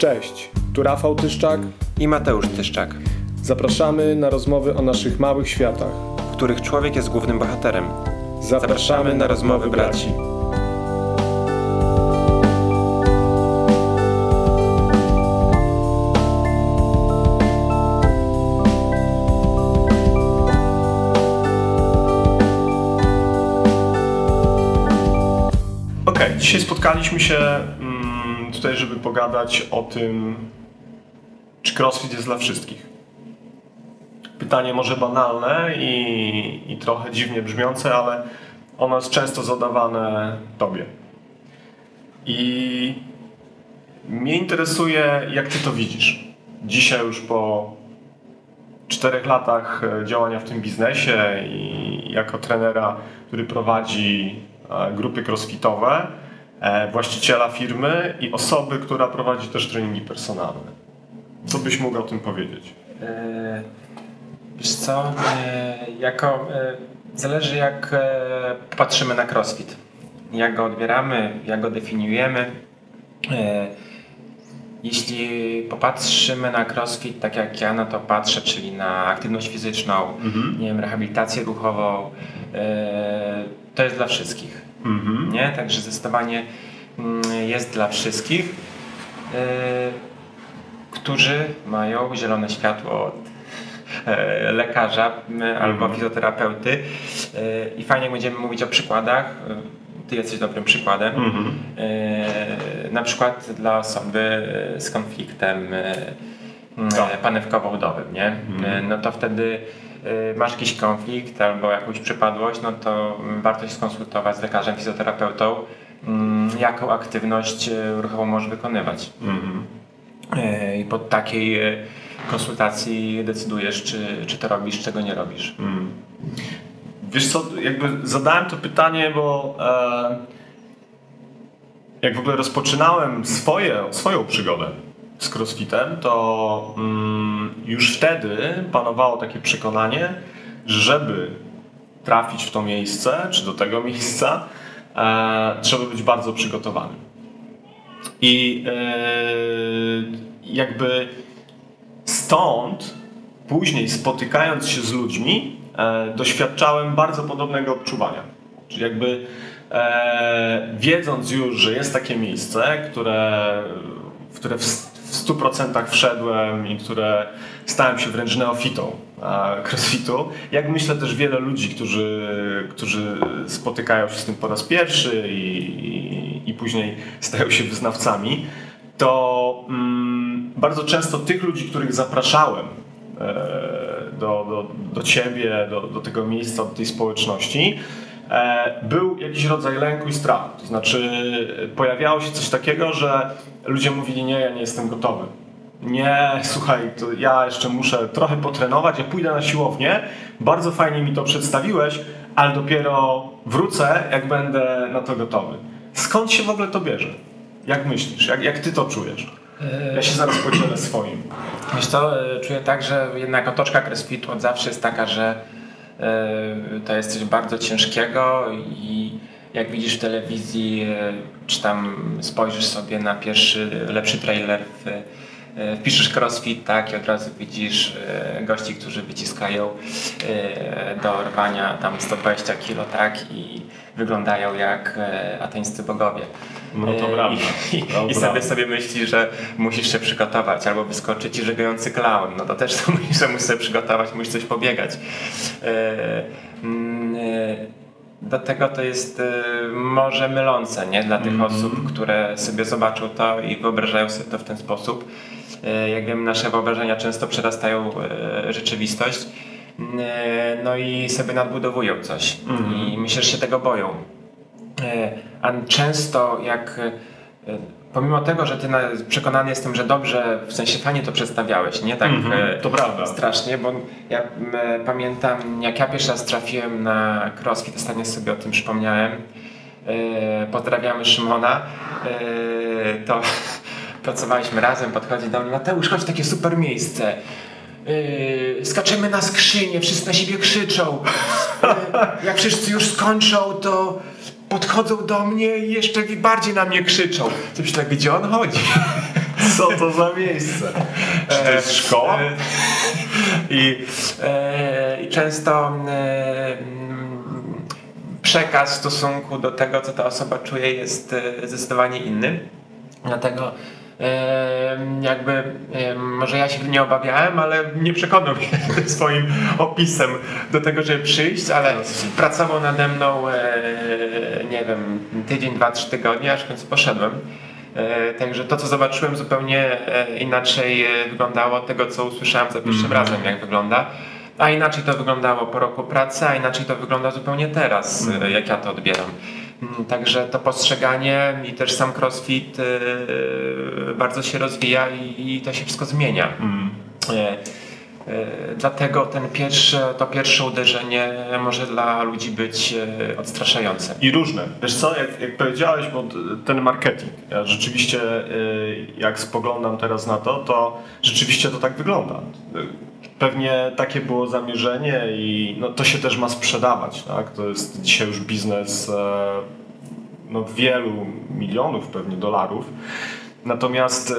Cześć, tu Rafał Tyszczak i Mateusz Tyszczak. Zapraszamy na rozmowy o naszych małych światach, w których człowiek jest głównym bohaterem. Zapraszamy, Zapraszamy na rozmowy braci. Okej, dzisiaj spotkaliśmy się tutaj, żeby pogadać o tym, czy crossfit jest dla wszystkich. Pytanie może banalne i, i trochę dziwnie brzmiące, ale ono jest często zadawane tobie. I mnie interesuje, jak ty to widzisz. Dzisiaj już po czterech latach e, działania w tym biznesie i jako trenera, który prowadzi e, grupy crossfitowe, właściciela firmy i osoby, która prowadzi też treningi personalne. Co byś mógł o tym powiedzieć? Wiesz co, jako, zależy jak patrzymy na crossfit. Jak go odbieramy, jak go definiujemy. Jeśli popatrzymy na crossfit tak jak ja na to patrzę, czyli na aktywność fizyczną, mhm. nie wiem, rehabilitację ruchową, e, to jest dla wszystkich. Mhm. Nie? Także zdecydowanie mm, jest dla wszystkich, e, którzy mają zielone światło od e, lekarza albo mhm. fizjoterapeuty. I fajnie będziemy mówić o przykładach ty jesteś dobrym przykładem. -hmm. Na przykład dla osoby z konfliktem tak. panewkowo-udowym, nie? -hmm. No to wtedy masz jakiś konflikt albo jakąś przypadłość, no to warto się skonsultować z lekarzem, fizjoterapeutą, mm, jaką aktywność ruchową możesz wykonywać. Mm -hmm. I po takiej konsultacji decydujesz, czy, czy to robisz, czego nie robisz. Mm. Wiesz co, jakby zadałem to pytanie, bo e, jak w ogóle rozpoczynałem swoje, swoją przygodę z crossfitem, to mm, już wtedy panowało takie przekonanie, że żeby trafić w to miejsce, czy do tego miejsca, e, trzeba być bardzo przygotowany. I e, jakby stąd później spotykając się z ludźmi, E, doświadczałem bardzo podobnego odczuwania. Czyli jakby e, wiedząc już, że jest takie miejsce, które, które w, w 100% wszedłem i które stałem się wręcz neofitą crossfitu, jak myślę też wiele ludzi, którzy, którzy spotykają się z tym po raz pierwszy i, i, i później stają się wyznawcami, to mm, bardzo często tych ludzi, których zapraszałem e, do, do, do ciebie, do, do tego miejsca, do tej społeczności, był jakiś rodzaj lęku i strachu. To znaczy, pojawiało się coś takiego, że ludzie mówili: Nie, ja nie jestem gotowy. Nie, słuchaj, to ja jeszcze muszę trochę potrenować, ja pójdę na siłownię. Bardzo fajnie mi to przedstawiłeś, ale dopiero wrócę, jak będę na to gotowy. Skąd się w ogóle to bierze? Jak myślisz? Jak, jak ty to czujesz? Ja się zaraz podzielę swoim. Wiesz co, e, czuję tak, że jednak otoczka crossfitu od zawsze jest taka, że e, to jest coś bardzo ciężkiego i jak widzisz w telewizji, e, czy tam spojrzysz sobie na pierwszy, lepszy trailer w wpiszesz crossfit, tak, i od razu widzisz gości, którzy wyciskają do rwania tam 120 kg, tak, i wyglądają jak ateńscy bogowie. No to e, prawda. I, i sobie sobie myśli, że musisz się przygotować, albo wyskoczy ci żegający clown. No to też to myślisz, że musisz sobie przygotować, musisz coś pobiegać. E, mm, e, do tego to jest może mylące nie? dla tych mm -hmm. osób, które sobie zobaczą to i wyobrażają sobie to w ten sposób. Jak wiem, nasze wyobrażenia często przerastają rzeczywistość. No i sobie nadbudowują coś. Mm -hmm. I myślę, że się tego boją. E, a często jak e, pomimo tego, że ty przekonany jestem, że dobrze, w sensie fajnie to przedstawiałeś, nie tak mm -hmm, to prawda. strasznie, bo ja pamiętam, jak ja pierwszy raz trafiłem na crossfit, ostatnio sobie o tym przypomniałem, pozdrawiamy Szymona, to pracowaliśmy razem, podchodzi do mnie, Mateusz, chodź, takie super miejsce, Yy, skaczemy na skrzynię, wszyscy na siebie krzyczą. Yy, jak wszyscy już skończą, to podchodzą do mnie i jeszcze bardziej na mnie krzyczą. Co myślę, gdzie on chodzi? Co to za miejsce? Czy to jest szkoła? E, I, e, i często przekaz w stosunku do tego, co ta osoba czuje, jest zdecydowanie inny. Dlatego jakby może ja się nie obawiałem, ale nie przekonał mnie swoim opisem do tego, żeby przyjść, ale pracował nade mną e, nie wiem, tydzień, dwa, trzy tygodnie, aż w końcu poszedłem. E, Także to, co zobaczyłem, zupełnie e, inaczej wyglądało od tego, co usłyszałem za pierwszym razem, jak wygląda. A inaczej to wyglądało po roku pracy, a inaczej to wygląda zupełnie teraz, e, jak ja to odbieram. Mm, Także to postrzeganie i też sam crossfit e, bardzo się rozwija i, to się wszystko zmienia. E, e, Dlatego ten pierwszy, to pierwsze uderzenie może dla ludzi być e, odstraszające. I różne. Wiesz co, jak, jak powiedziałeś, bo ten marketing, ja rzeczywiście y, jak spoglądam teraz na to, to rzeczywiście to tak wygląda. Pewnie takie było zamierzenie i no, to się też ma sprzedawać. Tak? To jest dzisiaj już biznes e, no, wielu milionów pewnie dolarów. Natomiast e,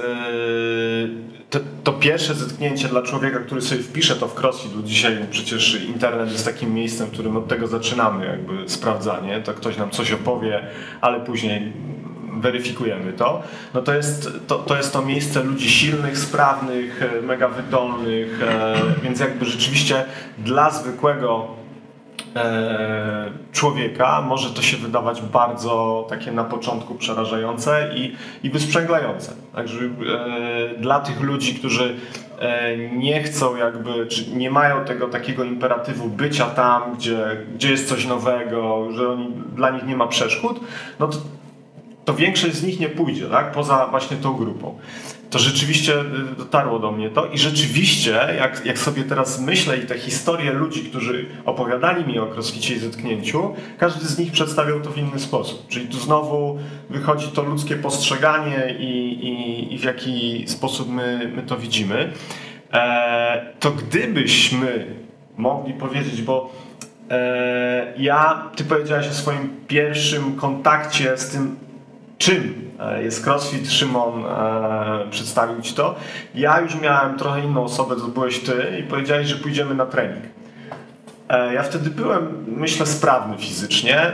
to, to pierwsze zetknięcie dla człowieka, który sobie wpisze to w crossfit, dzisiaj przecież internet jest takim miejscem, w którym od tego zaczynamy jakby sprawdzanie, to ktoś nam coś opowie, ale później weryfikujemy to, no to jest to, to, jest to miejsce ludzi silnych, sprawnych, e, mega wydolnych, e, więc jakby rzeczywiście dla zwykłego e, człowieka może to się wydawać bardzo takie na początku przerażające i, i wysprzęglające. Także dla tych ludzi, którzy nie chcą jakby, czy nie mają tego takiego imperatywu bycia tam, gdzie, gdzie jest coś nowego, że oni, dla nich nie ma przeszkód, no to, to większość z nich nie pójdzie, tak? Poza właśnie tą grupą. To rzeczywiście y, dotarło do mnie to i rzeczywiście, jak, jak sobie teraz myślę i te historie ludzi, którzy opowiadali mi o crossficie i zetknięciu, każdy z nich przedstawiał to w inny sposób. Czyli tu znowu wychodzi to ludzkie postrzeganie i, i, i w jaki sposób my, my to widzimy. E, to gdybyśmy mogli powiedzieć, bo e, ja, ty powiedziałeś o swoim pierwszym kontakcie z tym, czym e, jest CrossFit, Szymon e, przedstawił Ci to. Ja już miałem trochę inną osobę, to byłeś Ty i powiedziałeś, że pójdziemy na trening. E, ja wtedy byłem, myślę, sprawny fizycznie.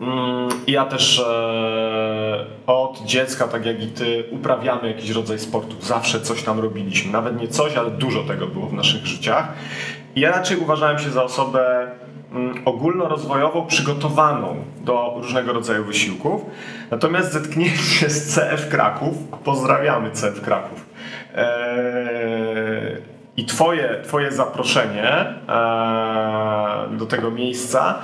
Mm, Ja też e, od dziecka, tak jak i Ty, uprawiamy jakiś rodzaj sportu. Zawsze coś tam robiliśmy. Nawet nie coś, ale dużo tego było w naszych życiach. Ja raczej uważałem się za osobę mm, ogólnorozwojową, przygotowaną do różnego rodzaju wysiłków. Natomiast zetknięcie z CF Kraków, pozdrawiamy CF Kraków, eee, i twoje, twoje zaproszenie eee, do tego miejsca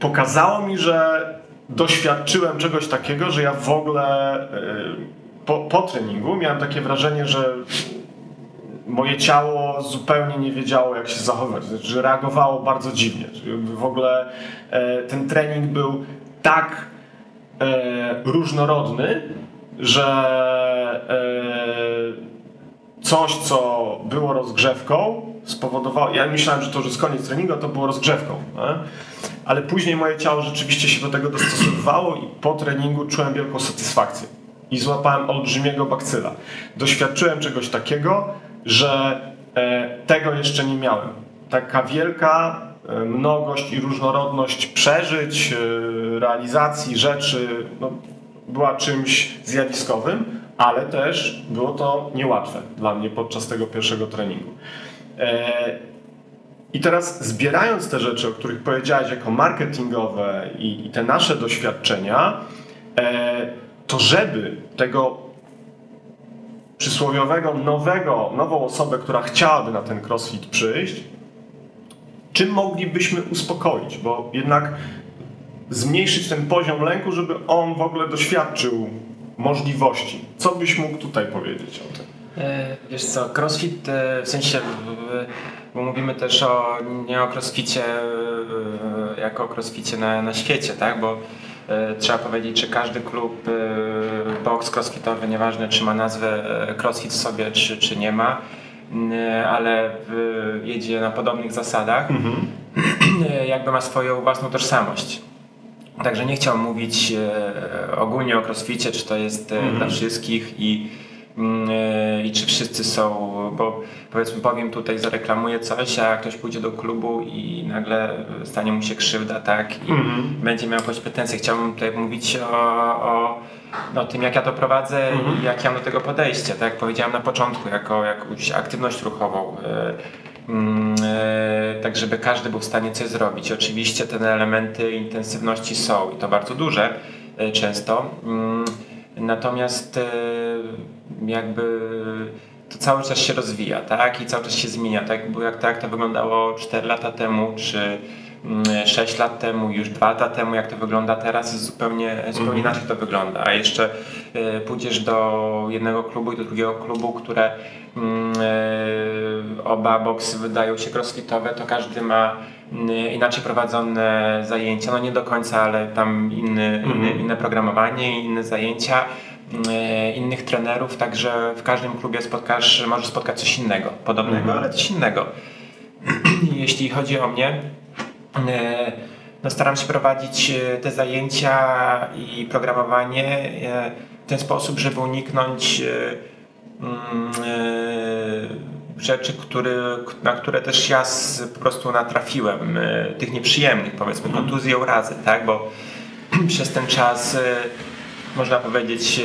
pokazało mi, że doświadczyłem czegoś takiego, że ja w ogóle eee, po, po treningu miałem takie wrażenie, że moje ciało zupełnie nie wiedziało, jak się zachować, znaczy, reagowało bardzo dziwnie. W ogóle e, ten trening był tak e, różnorodny, że e, coś, co było rozgrzewką, spowodowało. Ja myślałem, że to już jest koniec treningu, to było rozgrzewką. Nie? Ale później moje ciało rzeczywiście się do tego dostosowywało i po treningu czułem wielką satysfakcję. I złapałem olbrzymiego bakcyla. Doświadczyłem czegoś takiego, że e, tego jeszcze nie miałem. Taka wielka e, mnogość i różnorodność przeżyć, e, realizacji rzeczy no, była czymś zjawiskowym, ale też było to niełatwe dla mnie podczas tego pierwszego treningu. I teraz zbierając te rzeczy, o których powiedziałeś jako marketingowe i, i te nasze doświadczenia, to żeby tego przysłowiowego nowego, nową osobę, która chciałaby na ten crossfit przyjść, czym moglibyśmy uspokoić, bo jednak zmniejszyć ten poziom lęku, żeby on w ogóle doświadczył możliwości. Co byś mógł tutaj powiedzieć o tym? E, Wiesz co, crossfit e, w sensie, bo mówimy też o, nie o crossficie e, jako o crossficie na, na świecie, tak? Bo trzeba powiedzieć, że każdy klub e, box crossfitowy, nieważne czy ma nazwę e, crossfit w sobie, czy, czy nie ma, ale jedzie na podobnych zasadach, e, jakby ma swoją własną tożsamość. Także nie chciałbym mówić e, ogólnie o crossficie, czy to jest e, dla wszystkich i, e, i czy wszyscy są, bo powiedzmy powiem tutaj, zareklamuję coś, a ktoś pójdzie do klubu i nagle stanie mu się krzywda, tak, i będzie miał jakąś pretensję. Chciałbym tutaj mówić o, o, o tym, jak ja to prowadzę i jak ja mam do tego podejście, tak jak powiedziałem na początku, jako jakąś aktywność ruchową. e, Mm, e, tak żeby każdy był w stanie coś zrobić. Oczywiście te elementy intensywności są i to bardzo duże e, często. Mm, Natomiast e, jakby to cały czas się rozwija, tak? I cały czas się zmienia. Tak, bo jak, tak to wyglądało 4 lata temu, czy mm, 6 lat temu, już 2 lata temu, jak to wygląda teraz, zupełnie, zupełnie inaczej to wygląda. A jeszcze e, pójdziesz do jednego klubu i do drugiego klubu, które mm, e, oba boksy wydają się crossfitowe, to każdy ma mm, inaczej prowadzone zajęcia. No nie do końca, ale tam inny, inny, inne programowanie, inne zajęcia innych trenerów, także w każdym klubie spotkasz, możesz spotkać coś innego, podobnego, ale coś innego. Jeśli chodzi o mnie, e, no staram się prowadzić e, te zajęcia i programowanie e, w ten sposób, żeby uniknąć e, mm, e, rzeczy, który, na które też ja z, po prostu natrafiłem, e, tych nieprzyjemnych, powiedzmy, kontuzje, urazy, tak, bo przez ten czas e, można powiedzieć,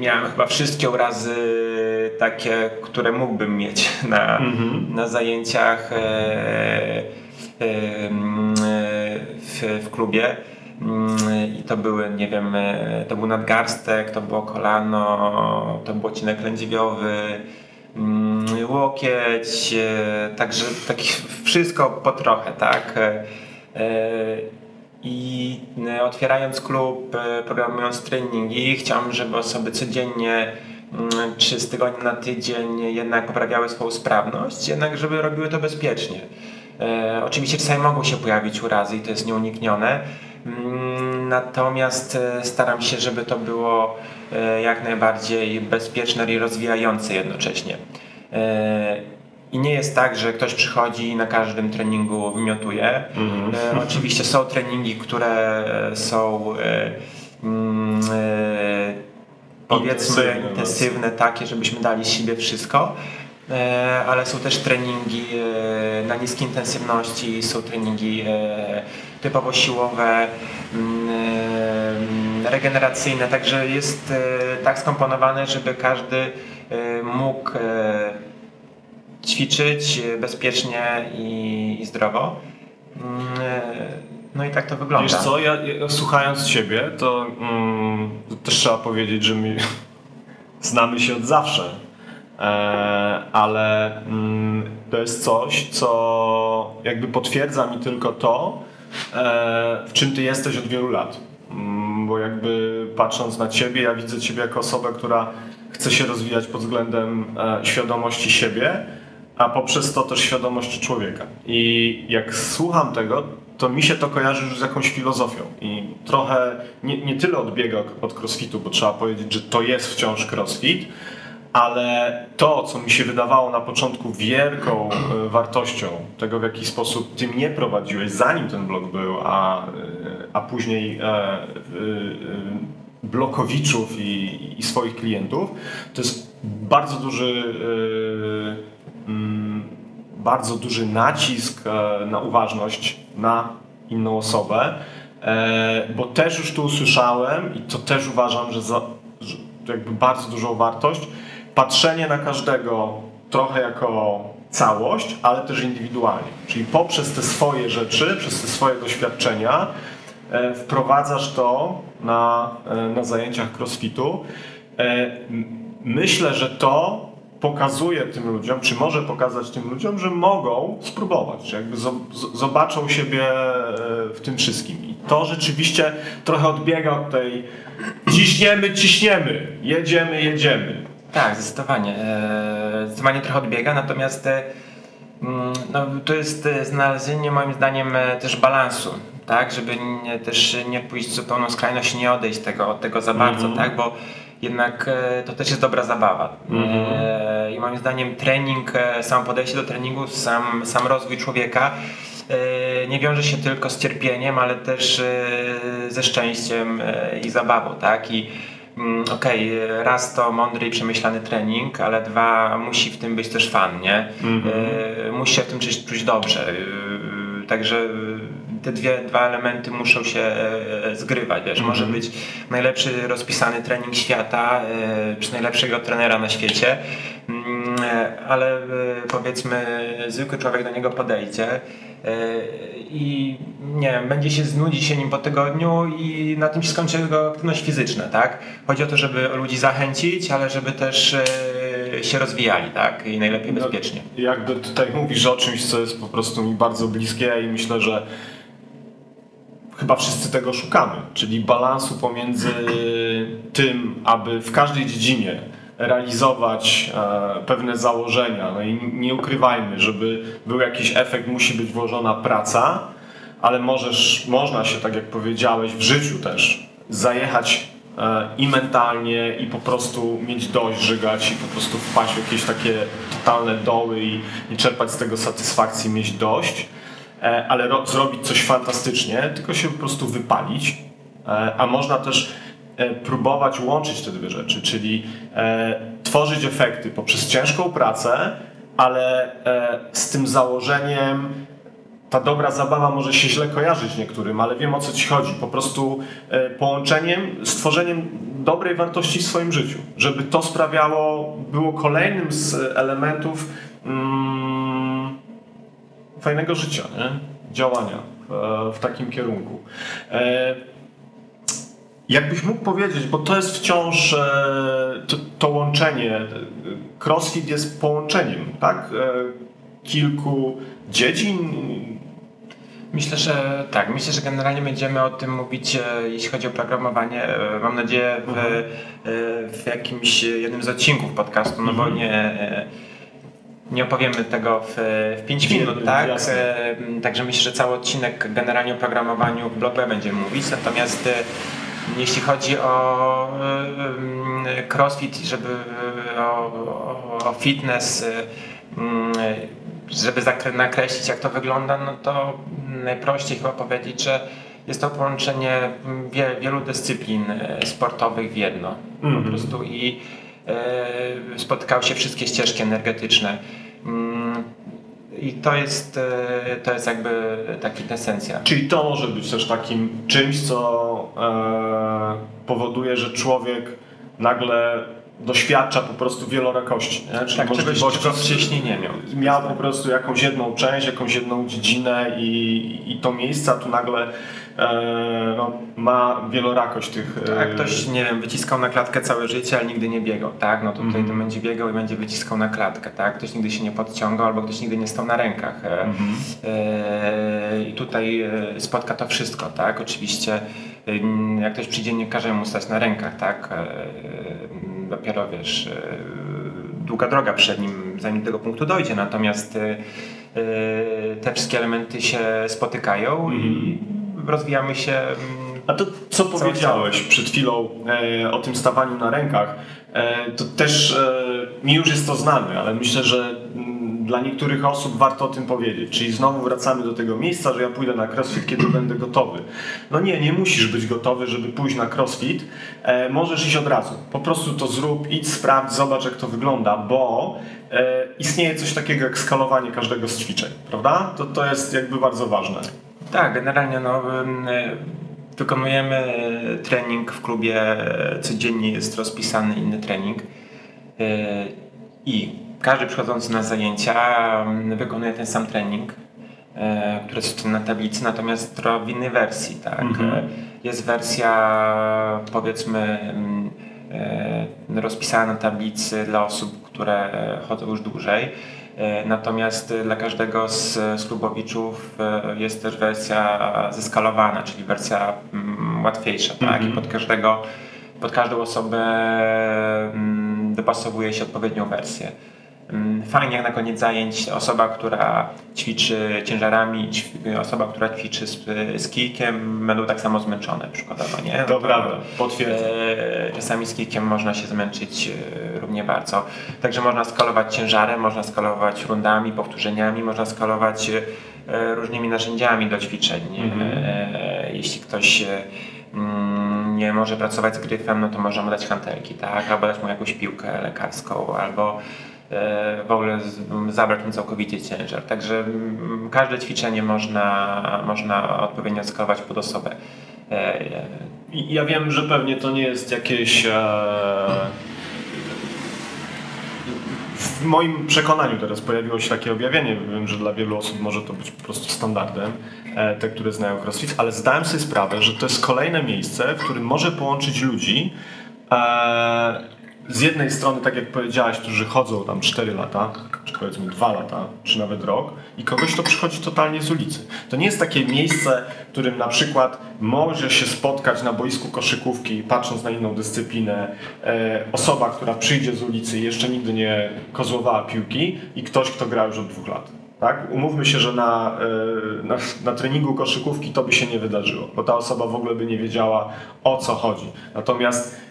miałem chyba wszystkie urazy takie, które mógłbym mieć na, na zajęciach e, e, w, w klubie. Mm, I to były, nie wiem, e, to był nadgarstek, to było kolano, to był odcinek lędźwiowy, mm, łokieć, także taki wszystko po trochę, tak. I e, otwierając klub, e, programując treningi, chciałem, żeby osoby codziennie mm, czy z tygodnia na tydzień jednak poprawiały swoją sprawność, jednak żeby robiły to bezpiecznie. E, oczywiście czasami mogą się pojawić urazy i to jest nieuniknione, Mm, natomiast staram się, żeby to było jak najbardziej bezpieczne i rozwijające jednocześnie. I nie jest tak, że ktoś przychodzi i na każdym treningu wymiotuje. E, oczywiście są treningi, które są e, mm, e, powiedzmy Intensywne, intensywne, takie, żebyśmy dali z siebie wszystko. E, ale są też treningi e, na niskiej intensywności, są treningi e, typowo siłowe, mm, e, regeneracyjne, także jest tak skomponowane, żeby każdy mógł ćwiczyć bezpiecznie i, i zdrowo. Mm, No i tak to wygląda. Wiesz co, ja, ja słuchając Ciebie, to mm, też trzeba powiedzieć, że my znamy się od zawsze. E, ale mm, to jest coś, co jakby potwierdza mi tylko to, e, w czym Ty jesteś od wielu lat. Mm, bo jakby patrząc na Ciebie, ja widzę Ciebie jako osobę, która chce się rozwijać pod względem e, świadomości siebie, a poprzez to też świadomości człowieka. I jak słucham tego, to mi się to kojarzy już z jakąś filozofią i trochę nie, nie tyle odbiega od crossfitu, bo trzeba powiedzieć, że to jest wciąż crossfit, ale to, co mi się wydawało na początku wielką e, wartością tego, w jaki sposób ty mnie prowadziłeś, zanim ten blog był, a, e, a później e, e, blokowiczów i, i swoich klientów, to jest bardzo duży e, bardzo duży nacisk e, na uważność na inną osobę, e, bo też już tu usłyszałem i to też uważam, że, za, że jakby bardzo dużą wartość, patrzenie na każdego trochę jako całość, ale też indywidualnie. Czyli poprzez te swoje rzeczy, przez te swoje doświadczenia e, wprowadzasz to na, na zajęciach crossfitu. Myślę, że to pokazuje tym ludziom, czy może pokazać tym ludziom, że mogą spróbować, że jakby zobaczą siebie e, w tym wszystkim. I to rzeczywiście trochę odbiega od tej ciśniemy, ciśniemy, jedziemy, jedziemy. Tak, zdecydowanie. E, Zdecydowanie trochę odbiega, natomiast e, mm, no, to jest znalezienie moim zdaniem też balansu, tak, żeby nie, też nie pójść w zupełną skrajność, nie odejść tego, od tego za bardzo, tak, bo jednak e, to też jest dobra zabawa. E, I moim zdaniem trening, e, samo podejście do treningu, sam, sam rozwój człowieka nie wiąże się tylko z cierpieniem, ale też ze szczęściem i zabawą, tak? I mm, okej, raz to mądry i przemyślany trening, ale dwa, musi w tym być też fan, nie? E, Musi się w tym czuć, czuć dobrze. Także te dwie, dwa elementy muszą się e, zgrywać, wiesz, może być najlepszy rozpisany trening świata, e, czy najlepszego trenera na świecie, mm, e, ale e, powiedzmy zwykły człowiek do niego podejdzie e, i nie wiem, będzie się znudzić się nim po tygodniu i na tym się skończy jego aktywność fizyczna, tak? Chodzi o to, żeby ludzi zachęcić, ale żeby też e, się rozwijali, tak? I najlepiej bezpiecznie. Jakby tutaj mówisz o czymś, co jest po prostu mi bardzo bliskie i myślę, że chyba wszyscy tego szukamy, czyli balansu pomiędzy tym, aby w każdej dziedzinie realizować e, pewne założenia. No i nie ukrywajmy, żeby był jakiś efekt, musi być włożona praca, ale możesz, można się, tak jak powiedziałeś, w życiu też zajechać e, i mentalnie, i po prostu mieć dość, żygać, i po prostu wpaść w jakieś takie totalne doły i, i czerpać z tego satysfakcji, mieć dość, ale ro, zrobić coś fantastycznie, tylko się po prostu wypalić. E, a można też e, próbować łączyć te dwie rzeczy, czyli e, tworzyć efekty poprzez ciężką pracę, ale e, z tym założeniem ta dobra zabawa może się źle kojarzyć niektórym, ale wiem o co ci chodzi. Po prostu e, połączeniem, stworzeniem dobrej wartości w swoim życiu, żeby to sprawiało, było kolejnym z elementów mm, fajnego życia, nie? działania w, w takim kierunku. E, Jakbyś mógł powiedzieć, bo to jest wciąż e, to, to łączenie. e, Crossfit jest połączeniem, tak? E, Kilku dziedzin. Myślę, że tak. Myślę, że generalnie będziemy o tym mówić, e, jeśli chodzi o programowanie. e, Mam nadzieję w, Mhm. e, w jakimś jednym z odcinków podcastu, no bo Mhm. nie, e, nie opowiemy tego w, w 5 Nie, minut, tak? jasne. Także myślę, że cały odcinek generalnie o programowaniu w blogu będziemy mówić. Natomiast e, jeśli chodzi o crossfit, żeby e, o, o, fitness, e, m, żeby nakreślić jak to wygląda, no to najprościej chyba powiedzieć, że jest to połączenie mm, wie, wielu dyscyplin sportowych w jedno. Mhm. Po prostu i spotkały się wszystkie ścieżki energetyczne. Mm, I to jest, e, to jest jakby ta kwintesencja. Czyli to może być też takim czymś, co e, powoduje, że człowiek nagle doświadcza po prostu wielorakości. Nie? Czyli Tak, możliwości- czego wcześniej nie miał. miał po prostu jakąś jedną część, jakąś jedną dziedzinę i, i to miejsca tu nagle e, no, ma wielorakość tych... e, Jak ktoś, nie wiem, wyciskał na klatkę całe życie, ale nigdy nie biegał, tak? No to tutaj to będzie biegał i będzie wyciskał na klatkę, tak? Ktoś nigdy się nie podciągał albo ktoś nigdy nie stał na rękach. E, e, I tutaj e, spotka to wszystko, tak? Oczywiście jak ktoś przyjdzie, nie każe mu stać na rękach, tak? E, dopiero, wiesz, e, długa droga przed nim, zanim do tego punktu dojdzie, natomiast e, e, te wszystkie elementy się spotykają i rozwijamy się mm, A to, co powiedziałeś przed chwilą e, o tym stawaniu na rękach, e, to też e, mi już jest to znane, ale myślę, że mm, dla niektórych osób warto o tym powiedzieć. Czyli znowu wracamy do tego miejsca, że ja pójdę na crossfit, kiedy będę gotowy. No nie, nie musisz być gotowy, żeby pójść na crossfit. E, możesz iść od razu. Po prostu to zrób, idź, sprawdź, zobacz jak to wygląda, bo e, istnieje coś takiego jak skalowanie każdego z ćwiczeń, prawda? To, to jest jakby bardzo ważne. Tak, generalnie no, y, wykonujemy y, trening w klubie, y, codziennie jest rozpisany inny trening i każdy przychodzący na zajęcia wykonuje ten sam trening, który jest na tablicy, natomiast w innej wersji. Tak? Mhm. Jest wersja powiedzmy rozpisana na tablicy dla osób, które chodzą już dłużej. E, Natomiast e, dla każdego z, z klubowiczów e, jest też wersja zeskalowana, czyli wersja mm, łatwiejsza, tak? I pod każdego, pod każdą osobę mm, dopasowuje się odpowiednią wersję. Mm, Fajnie jak na koniec zajęć osoba, która ćwiczy ciężarami, osoba, która ćwiczy z, z kijkiem będą tak samo zmęczone przykładowo, nie? No To prawda, potwierdzam. E, Czasami z kijkiem można się zmęczyć e, równie bardzo. Także można skalować ciężarem, można skalować rundami, powtórzeniami, można skalować e, różnymi narzędziami do ćwiczeń. E, Jeśli ktoś mm, nie może pracować z gryfem, no to możemy dać hantelki, tak? Albo dać mu jakąś piłkę lekarską, albo w ogóle zabrać mu całkowicie ciężar. Także każde ćwiczenie można, można odpowiednio skalować pod osobę. E, e, ja wiem, że pewnie to nie jest jakieś. E... W moim przekonaniu teraz pojawiło się takie objawienie. Wiem, że dla wielu osób może to być po prostu standardem, e, te, które znają CrossFit, ale zdałem sobie sprawę, że to jest kolejne miejsce, w którym może połączyć ludzi. Z jednej strony, tak jak powiedziałaś, którzy chodzą tam 4 lata, czy powiedzmy 2 lata, czy nawet rok, i kogoś to przychodzi totalnie z ulicy. To nie jest takie miejsce, w którym na przykład może się spotkać na boisku koszykówki, patrząc na inną dyscyplinę, e, osoba, która przyjdzie z ulicy i jeszcze nigdy nie kozłowała piłki, i ktoś, kto gra już od dwóch lat. Tak? Umówmy się, że na, e, na, na treningu koszykówki to by się nie wydarzyło, bo ta osoba w ogóle by nie wiedziała o co chodzi. Natomiast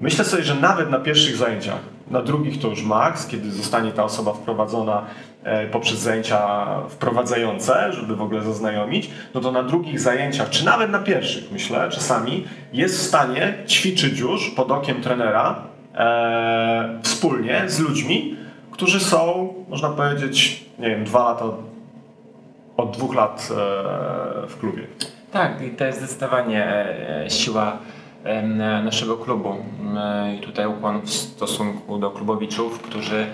Myślę sobie, że nawet na pierwszych zajęciach, na drugich to już maks, kiedy zostanie ta osoba wprowadzona e, poprzez zajęcia wprowadzające, żeby w ogóle zaznajomić, no to na drugich zajęciach, czy nawet na pierwszych, myślę, czasami jest w stanie ćwiczyć już pod okiem trenera e, wspólnie z ludźmi, którzy są, można powiedzieć, nie wiem, dwa lata, od dwóch lat e, w klubie. Tak, i to jest zdecydowanie e, siła naszego klubu. I tutaj ukłon w stosunku do klubowiczów, którzy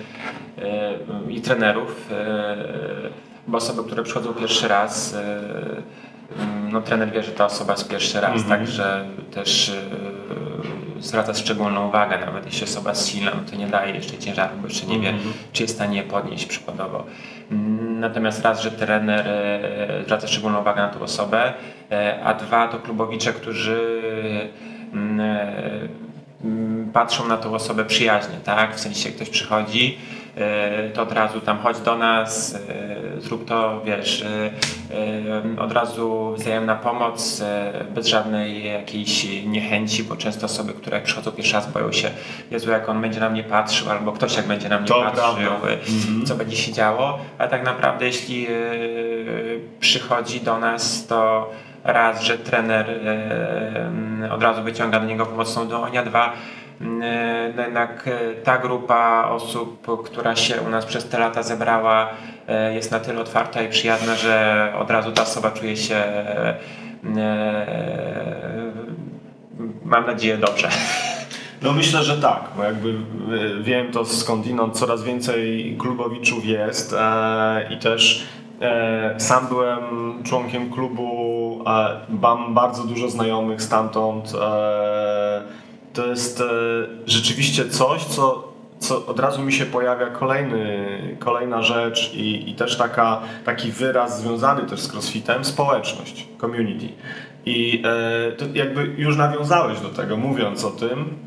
i trenerów, bo osoby, które przychodzą pierwszy raz, no trener wie, że ta osoba jest pierwszy raz, także też zwraca szczególną uwagę, nawet jeśli osoba jest silna, no to nie daje jeszcze ciężaru, bo jeszcze nie wie, czy jest w stanie je podnieść przykładowo. Natomiast raz, że trener zwraca szczególną uwagę na tą osobę, a dwa to klubowicze, którzy patrzą na tą osobę przyjaźnie, tak? W sensie ktoś przychodzi, e, to od razu tam chodź do nas, e, zrób to, wiesz, e, e, od razu wzajemna pomoc, e, bez żadnej jakiejś niechęci, bo często osoby, które przychodzą pierwszy raz boją się, Jezu, jak on będzie na mnie patrzył, albo ktoś jak będzie na mnie To patrzył, prawda. e, co będzie się działo, a tak naprawdę jeśli e, przychodzi do nas, to raz, że trener e, od razu wyciąga do niego pomocną dłoń, dwa, e, no jednak e, ta grupa osób, która się u nas przez te lata zebrała, e, jest na tyle otwarta i przyjazna, że od razu ta osoba czuje się, mam nadzieję, dobrze. No myślę, że tak, bo jakby wiem to skądinąd, coraz więcej klubowiczów jest i też sam byłem członkiem klubu, mam bardzo dużo znajomych stamtąd. E, to jest e, rzeczywiście coś, co, co od razu mi się pojawia kolejny, kolejna rzecz i, i też taka, taki wyraz związany też z crossfitem, społeczność, community. I e, jakby już nawiązałeś do tego, mówiąc o tym,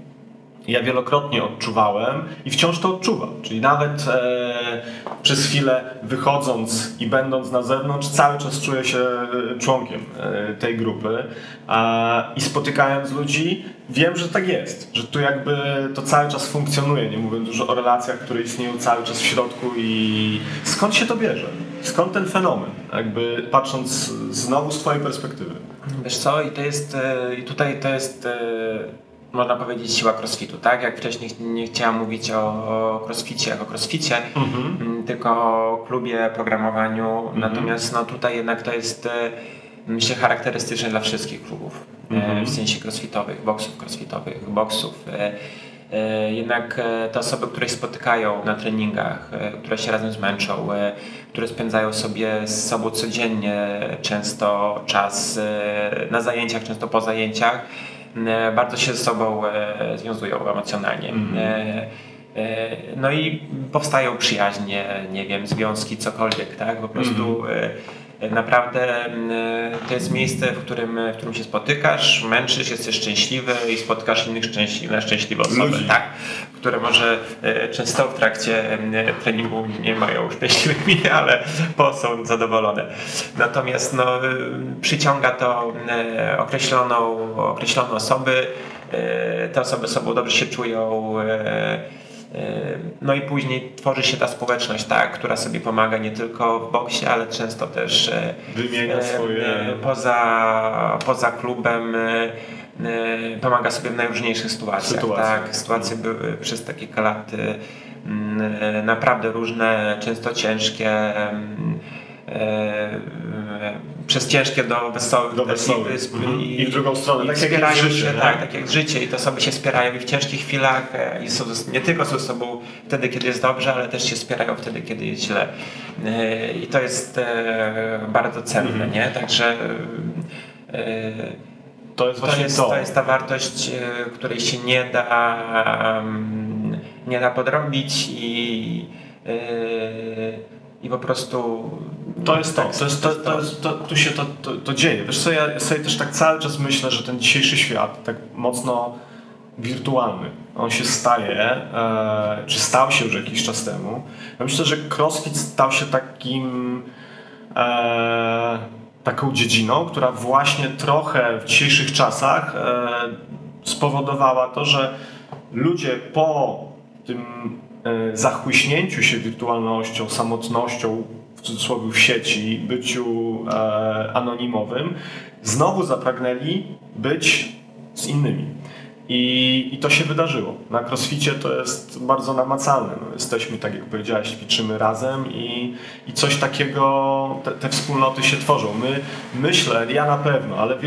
ja wielokrotnie odczuwałem i wciąż to odczuwam. Czyli nawet e, przez chwilę wychodząc i będąc na zewnątrz, cały czas czuję się e, członkiem e, tej grupy a, i spotykając ludzi, wiem, że tak jest, że tu jakby to cały czas funkcjonuje. Nie mówię dużo o relacjach, które istnieją cały czas w środku i skąd się to bierze? Skąd ten fenomen? Jakby patrząc znowu z Twojej perspektywy. Wiesz co, i to jest, e, i tutaj to jest, e, można powiedzieć, siła crossfitu, tak? Jak wcześniej nie chciałam mówić o, o crossficie jako crossficie, m, tylko o klubie, programowaniu, natomiast no tutaj jednak to jest, e, myślę, charakterystyczne dla wszystkich klubów, e, w sensie crossfitowych, boksów crossfitowych, boksów. e, Jednak te osoby, które się spotykają na treningach, które się razem zmęczą, które spędzają sobie z sobą codziennie często czas na zajęciach, często po zajęciach, bardzo się ze sobą e, związują emocjonalnie. E, e, No i powstają przyjaźnie, nie wiem, związki, cokolwiek, tak? Po prostu e, naprawdę m, to jest miejsce, w którym, w którym się spotykasz, męczysz, jesteś szczęśliwy i spotkasz innych szczęśliwe, szczęśliwe osoby, Ludzi. tak? Które może e, często w trakcie treningu nie mają szczęśliwych min, ale po są zadowolone. Natomiast no, y, przyciąga to e, określoną, określone osoby, e, te osoby sobą dobrze się czują, e, No i później tworzy się ta społeczność, tak, która sobie pomaga nie tylko w boksie, ale często też e, Wymienia e, swoje- e, poza, poza klubem pomaga sobie w najróżniejszych sytuacjach. Sytuacjach. Tak, sytuacje były przez takie kilka lat m, e, naprawdę różne, często ciężkie. E, przez ciężkie do wesołych, Do wesołych. i wysp, Mhm. I w drugą stronę, i tak jak wspierają jest życie, się, nie? tak, tak jak życie i te osoby się wspierają i w ciężkich chwilach e, i są, nie tylko są ze sobą wtedy, kiedy jest dobrze, ale też się wspierają wtedy, kiedy jest źle. E, I to jest bardzo cenne, Mhm. nie? Także To jest to właśnie jest, to. to jest ta wartość, której się nie da, mm, nie da podrobić i, i po prostu To jest to, to jest to, to, to tu się to, to, to dzieje. Wiesz co, ja sobie też tak cały czas myślę, że ten dzisiejszy świat, tak mocno wirtualny, on się staje, e, czy stał się już jakiś czas temu. Ja myślę, że CrossFit stał się takim e, taką dziedziną, która właśnie trochę w dzisiejszych czasach e, spowodowała to, że ludzie po tym e, zachłyśnięciu się wirtualnością, samotnością, w cudzysłowie w sieci, byciu e, anonimowym, znowu zapragnęli być z innymi. I, I to się wydarzyło. Na crossficie to jest bardzo namacalne. No, jesteśmy, tak jak powiedziałeś, ćwiczymy razem i, i coś takiego, te, te wspólnoty się tworzą. My, myślę, ja na pewno, ale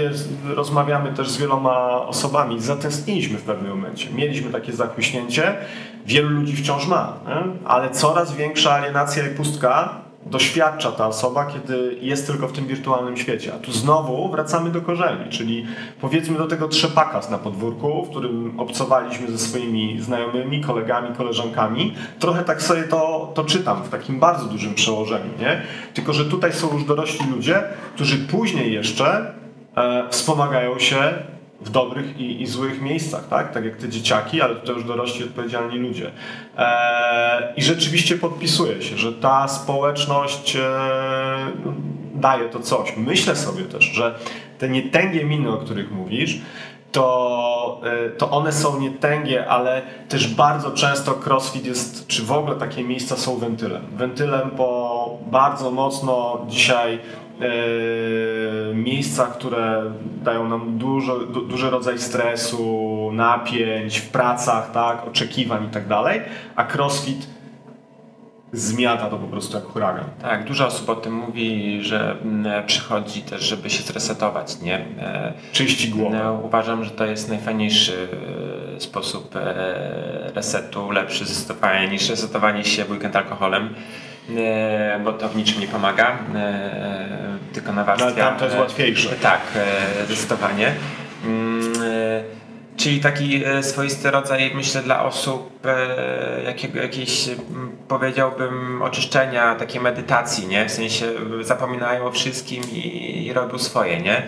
rozmawiamy też z wieloma osobami, zatęskniliśmy w pewnym momencie. Mieliśmy takie zachłyśnięcie, wielu ludzi wciąż ma, nie? ale coraz większa alienacja i pustka doświadcza ta osoba, kiedy jest tylko w tym wirtualnym świecie. A tu znowu wracamy do korzeni, czyli powiedzmy do tego trzepaka na podwórku, w którym obcowaliśmy ze swoimi znajomymi, kolegami, koleżankami. Trochę tak sobie to, to czytam w takim bardzo dużym przełożeniu, nie? Tylko, że tutaj są już dorośli ludzie, którzy później jeszcze e, wspomagają się w dobrych i, i złych miejscach, tak? Tak jak te dzieciaki, ale tutaj już dorośli, odpowiedzialni ludzie. E, I rzeczywiście podpisuje się, że ta społeczność e, no, daje to coś. Myślę sobie też, że te nietęgie miny, o których mówisz, to, e, to one są nietęgie, ale też bardzo często crossfit jest, czy w ogóle takie miejsca są wentylem. Wentylem po bardzo mocno dzisiaj e, miejscach, które dają nam dużo, du, duży rodzaj stresu, napięć w pracach, tak, oczekiwań i tak dalej, a crossfit zmiata to po prostu jak huragan. Tak, dużo osób o tym mówi, że mm, przychodzi też, żeby się zresetować, nie? E, Czyści głowę. No, uważam, że to jest najfajniejszy e, sposób e, resetu, lepszy zresetowania niż resetowanie się w weekend alkoholem, bo to w niczym nie pomaga, tylko nawarstwia. No, ale tam to jest łatwiejsze. Tak, zdecydowanie. Czyli taki e, swoisty rodzaj, myślę, dla osób e, jakiego, jakiejś, powiedziałbym, oczyszczenia, takiej medytacji, nie? W sensie e, zapominają o wszystkim i, i robią swoje, nie?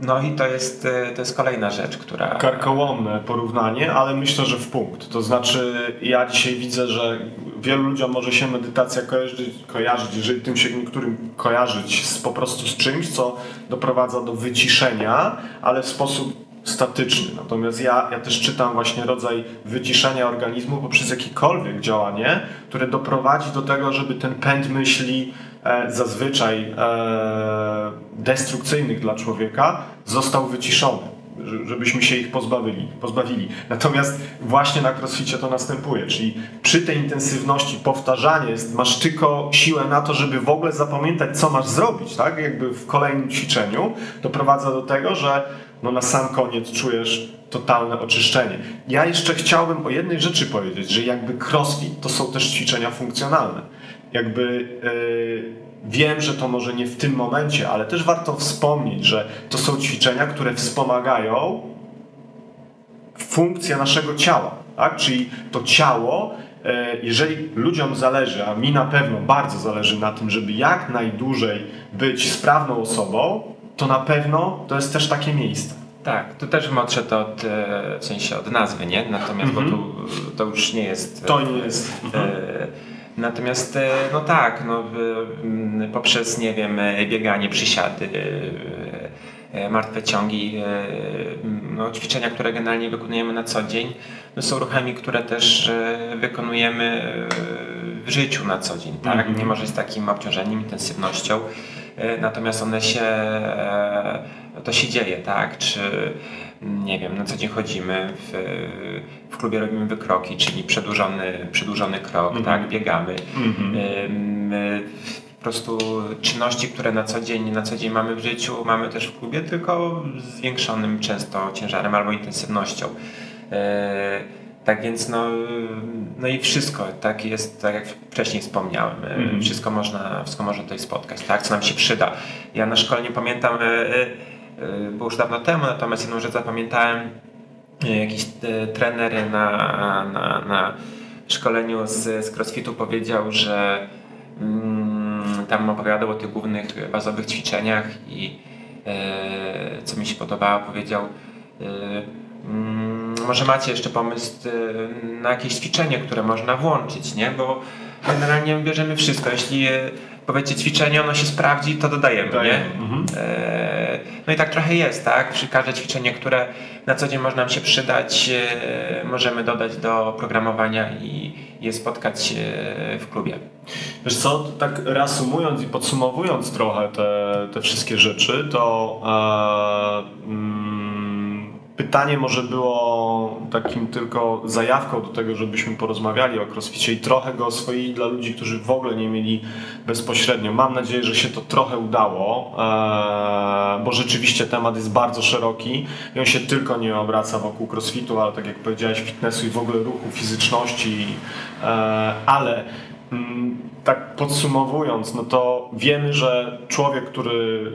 No i to jest, e, to jest kolejna rzecz, która... Karkołomne porównanie, ale myślę, że w punkt. To znaczy, ja dzisiaj widzę, że wielu ludziom może się medytacja kojarzyć, kojarzyć jeżeli tym się niektórym kojarzyć z, po prostu z czymś, co doprowadza do wyciszenia, ale w sposób statyczny. Natomiast ja, ja też czytam właśnie rodzaj wyciszenia organizmu poprzez jakiekolwiek działanie, które doprowadzi do tego, żeby ten pęd myśli zazwyczaj e, destrukcyjnych dla człowieka został wyciszony że- żebyśmy się ich pozbawili, pozbawili. Natomiast właśnie na crossficie to następuje, czyli przy tej intensywności powtarzanie jest, masz tylko siłę na to, żeby w ogóle zapamiętać, co masz zrobić, tak? Jakby w kolejnym ćwiczeniu doprowadza do tego, że no na sam koniec czujesz totalne oczyszczenie. Ja jeszcze chciałbym o jednej rzeczy powiedzieć, że jakby crossfit to są też ćwiczenia funkcjonalne. Jakby yy, Wiem, że to może nie w tym momencie, ale też warto wspomnieć, że to są ćwiczenia, które wspomagają funkcję naszego ciała. Tak? Czyli to ciało, e, jeżeli ludziom zależy, a mi na pewno bardzo zależy na tym, żeby jak najdłużej być sprawną osobą, to na pewno to jest też takie miejsce. Tak, tu też bym odszedł od, e, w sensie od nazwy, nie? Natomiast, bo tu to już nie jest... To nie jest. E, Natomiast, e, no tak, no, w- m, poprzez, nie wiem, e, bieganie, przysiady, e, martwe ciągi, e, no, ćwiczenia, które generalnie wykonujemy na co dzień, no, są ruchami, które też wykonujemy w życiu na co dzień, tak? Mhm. Nie może z takim obciążeniem, intensywnością, natomiast one się, to się dzieje, tak? Czy mm, nie wiem, na co dzień chodzimy, w, w klubie robimy wykroki, czyli przedłużony, przedłużony krok, Mhm. tak? Biegamy. Ym, y, po prostu czynności, które na co dzień, na co dzień mamy w życiu, mamy też w klubie, tylko z zwiększonym często ciężarem albo intensywnością. E, Tak więc no, no i wszystko, tak jest, tak jak wcześniej wspomniałem, e, Mhm. wszystko można, wszystko można tutaj spotkać, tak, co nam się przyda. Ja na szkole nie pamiętam, było już dawno temu, natomiast jedną rzecz zapamiętałem, E, jakiś e, trener na, na, na szkoleniu z, z crossfitu powiedział, że mm, tam opowiadał o tych głównych bazowych ćwiczeniach i e, co mi się podobało, powiedział e, mm, może macie jeszcze pomysł na jakieś ćwiczenie, które można włączyć, nie? Bo generalnie bierzemy wszystko. Jeśli powiecie ćwiczenie, ono się sprawdzi, to dodajemy, Dodajemy, nie? mhm. E, No i tak trochę jest, tak? Przy każde ćwiczenie, które na co dzień może nam się przydać, e, możemy dodać do programowania i je spotkać e, w klubie. Wiesz co, tak reasumując i podsumowując trochę te, te wszystkie rzeczy, to e, mm, pytanie może było takim tylko zajawką do tego, żebyśmy porozmawiali o crossficie i trochę go oswoili dla ludzi, którzy w ogóle nie mieli bezpośrednio. Mam nadzieję, że się to trochę udało, e, bo rzeczywiście temat jest bardzo szeroki i on się tylko nie obraca wokół crossfitu, ale tak jak powiedziałeś, fitnessu i w ogóle ruchu, fizyczności, e, ale Tak podsumowując, no to wiemy, że człowiek, który,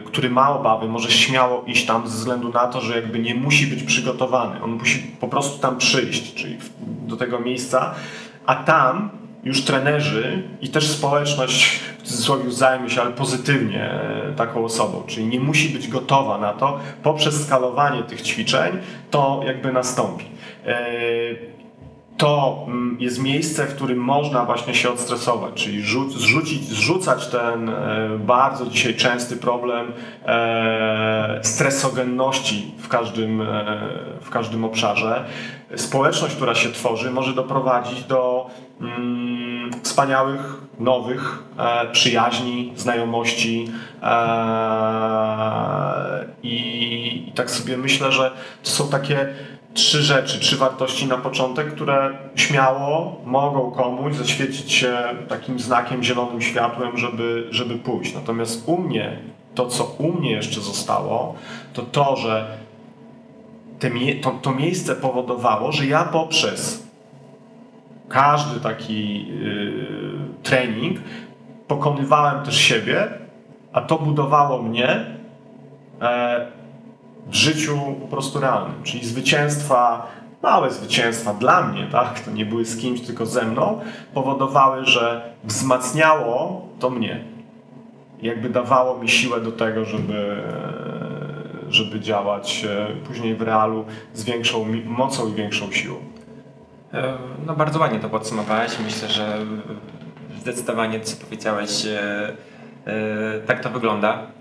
e, który ma obawy, może śmiało iść tam ze względu na to, że jakby nie musi być przygotowany. On musi po prostu tam przyjść, czyli do tego miejsca, a tam już trenerzy i też społeczność w cudzysłowie zajmie się, ale pozytywnie e, taką osobą, czyli nie musi być gotowa na to, poprzez skalowanie tych ćwiczeń to jakby nastąpi. E, to mm, jest miejsce, w którym można właśnie się odstresować, czyli rzu- zrzucić, zrzucać ten e, bardzo dzisiaj częsty problem e, stresogenności w każdym, e, w każdym obszarze. Społeczność, która się tworzy, może doprowadzić do mm, wspaniałych, nowych przyjaźni, znajomości i tak sobie myślę, że to są takie trzy rzeczy, trzy wartości na początek, które śmiało mogą komuś zaświecić się takim znakiem, zielonym światłem, żeby, żeby pójść. Natomiast u mnie, to co u mnie jeszcze zostało, to to, że te, to, to miejsce powodowało, że ja poprzez każdy taki yy, trening pokonywałem też siebie, a to budowało mnie e, w życiu po prostu realnym. Czyli zwycięstwa, małe zwycięstwa dla mnie, tak, to nie były z kimś, tylko ze mną, powodowały, że wzmacniało to mnie. Jakby dawało mi siłę do tego, żeby, żeby działać e, później w realu z większą mocą i większą siłą. E, No bardzo ładnie to podsumowałeś. Myślę, że zdecydowanie co powiedziałeś, e, tak to wygląda.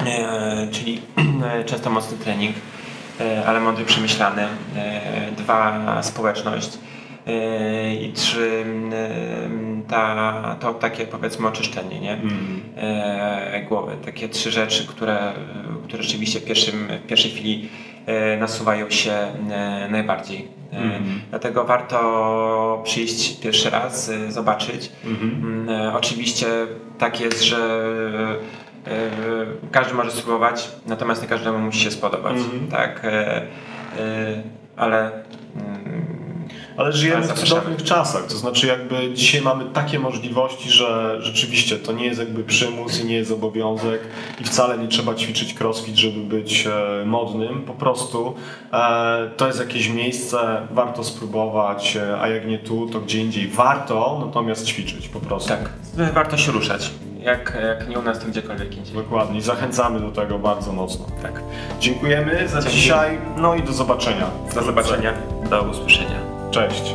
E, Czyli e, często mocny trening, e, ale mądry, przemyślany. Dwa, społeczność. I trzy, e, ta, to takie powiedzmy oczyszczenie, nie? e, głowy. Takie trzy rzeczy, które, które rzeczywiście w, pierwszym, w pierwszej chwili nasuwają się najbardziej. Mhm. Dlatego warto przyjść pierwszy raz, zobaczyć. Mhm. Mm, Oczywiście tak jest, że każdy może spróbować, natomiast nie każdemu musi się spodobać. Mhm. Tak, e, e, ale mm, Ale żyjemy w cudownych czasach, to znaczy jakby dzisiaj mamy takie możliwości, że rzeczywiście to nie jest jakby przymus i nie jest obowiązek i wcale nie trzeba ćwiczyć crossfit, żeby być e, modnym. Po prostu e, to jest jakieś miejsce, warto spróbować, e, a jak nie tu, to gdzie indziej. Warto natomiast ćwiczyć po prostu. tak, warto się ruszać. Jak, jak nie u nas, to gdziekolwiek indziej. Dokładnie. I Zachęcamy do tego bardzo mocno. Tak. Dziękujemy za Dzięki. dzisiaj, no i do zobaczenia. Do zobaczenia, do usłyszenia. Cześć.